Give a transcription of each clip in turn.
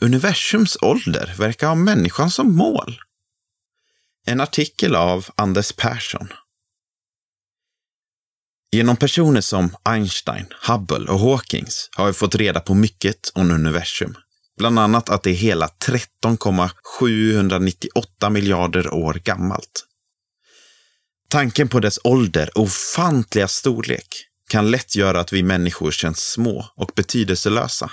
universums ålder verkar ha människan som mål. En artikel av Anders Persson. Genom personer som Einstein, Hubble och Hawkings har vi fått reda på mycket om universum. Bland annat att det är hela 13,798 miljarder år gammalt. Tanken på dess ålder och ofantliga storlek kan lätt göra att vi människor känns små och betydelselösa.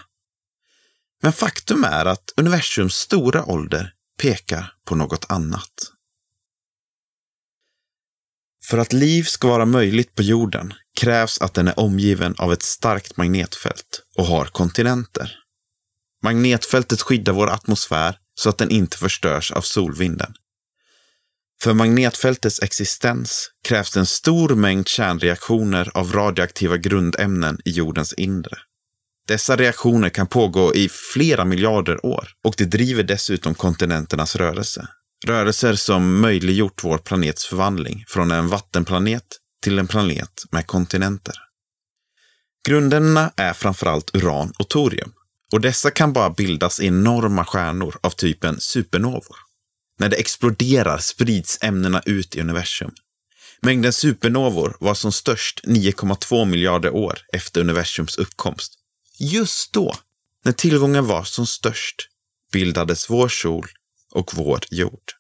Men faktum är att universums stora ålder pekar på något annat. För att liv ska vara möjligt på jorden krävs att den är omgiven av ett starkt magnetfält och har kontinenter. Magnetfältet skyddar vår atmosfär så att den inte förstörs av solvinden. För magnetfältets existens krävs en stor mängd kärnreaktioner av radioaktiva grundämnen i jordens inre. Dessa reaktioner kan pågå i flera miljarder år och det driver dessutom kontinenternas rörelse. Rörelser som möjliggjort vår planets förvandling från en vattenplanet till en planet med kontinenter. Grundämnena är framförallt uran och torium och dessa kan bara bildas i enorma stjärnor av typen supernovor. När det exploderar sprids ämnena ut i universum. Mängden supernovor var som störst 9,2 miljarder år efter universums uppkomst. Just då, när tillgången var som störst, bildades vår sol och vår jord.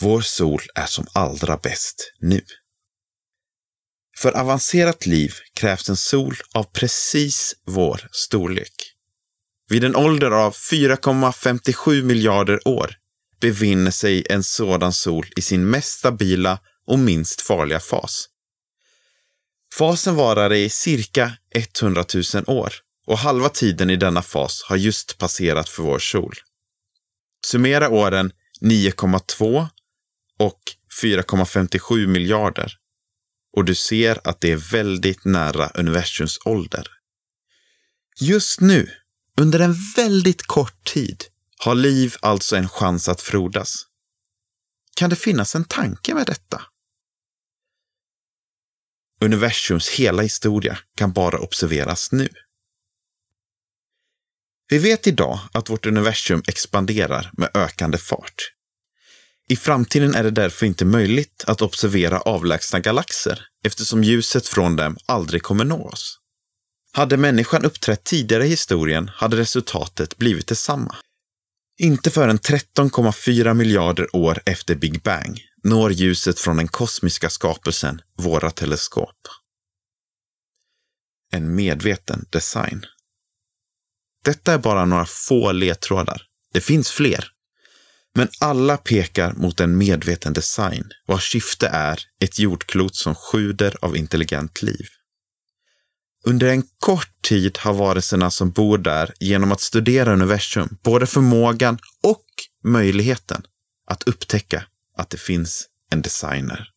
Vår sol är som allra bäst nu. För avancerat liv krävs en sol av precis vår storlek. Vid en ålder av 4,57 miljarder år befinner sig en sådan sol i sin mest stabila och minst farliga fas. Fasen varar i cirka 100 000 år och halva tiden i denna fas har just passerat för vår sol. Summera åren 9,2 och 4,57 miljarder och du ser att det är väldigt nära universums ålder. Just nu, under en väldigt kort tid, har liv alltså en chans att frodas. Kan det finnas en tanke med detta? Universums hela historia kan bara observeras nu. Vi vet idag att vårt universum expanderar med ökande fart. I framtiden är det därför inte möjligt att observera avlägsna galaxer eftersom ljuset från dem aldrig kommer nå oss. Hade människan uppträtt tidigare i historien hade resultatet blivit detsamma. Inte förrän 13,4 miljarder år efter Big Bang når ljuset från den kosmiska skapelsen våra teleskop. En medveten design. Detta är bara några få ledtrådar. Det finns fler. Men alla pekar mot en medveten design vars syfte är ett jordklot som sjuder av intelligent liv. Under en kort tid har varelserna som bor där genom att studera universum både förmågan och möjligheten att upptäcka att det finns en designer.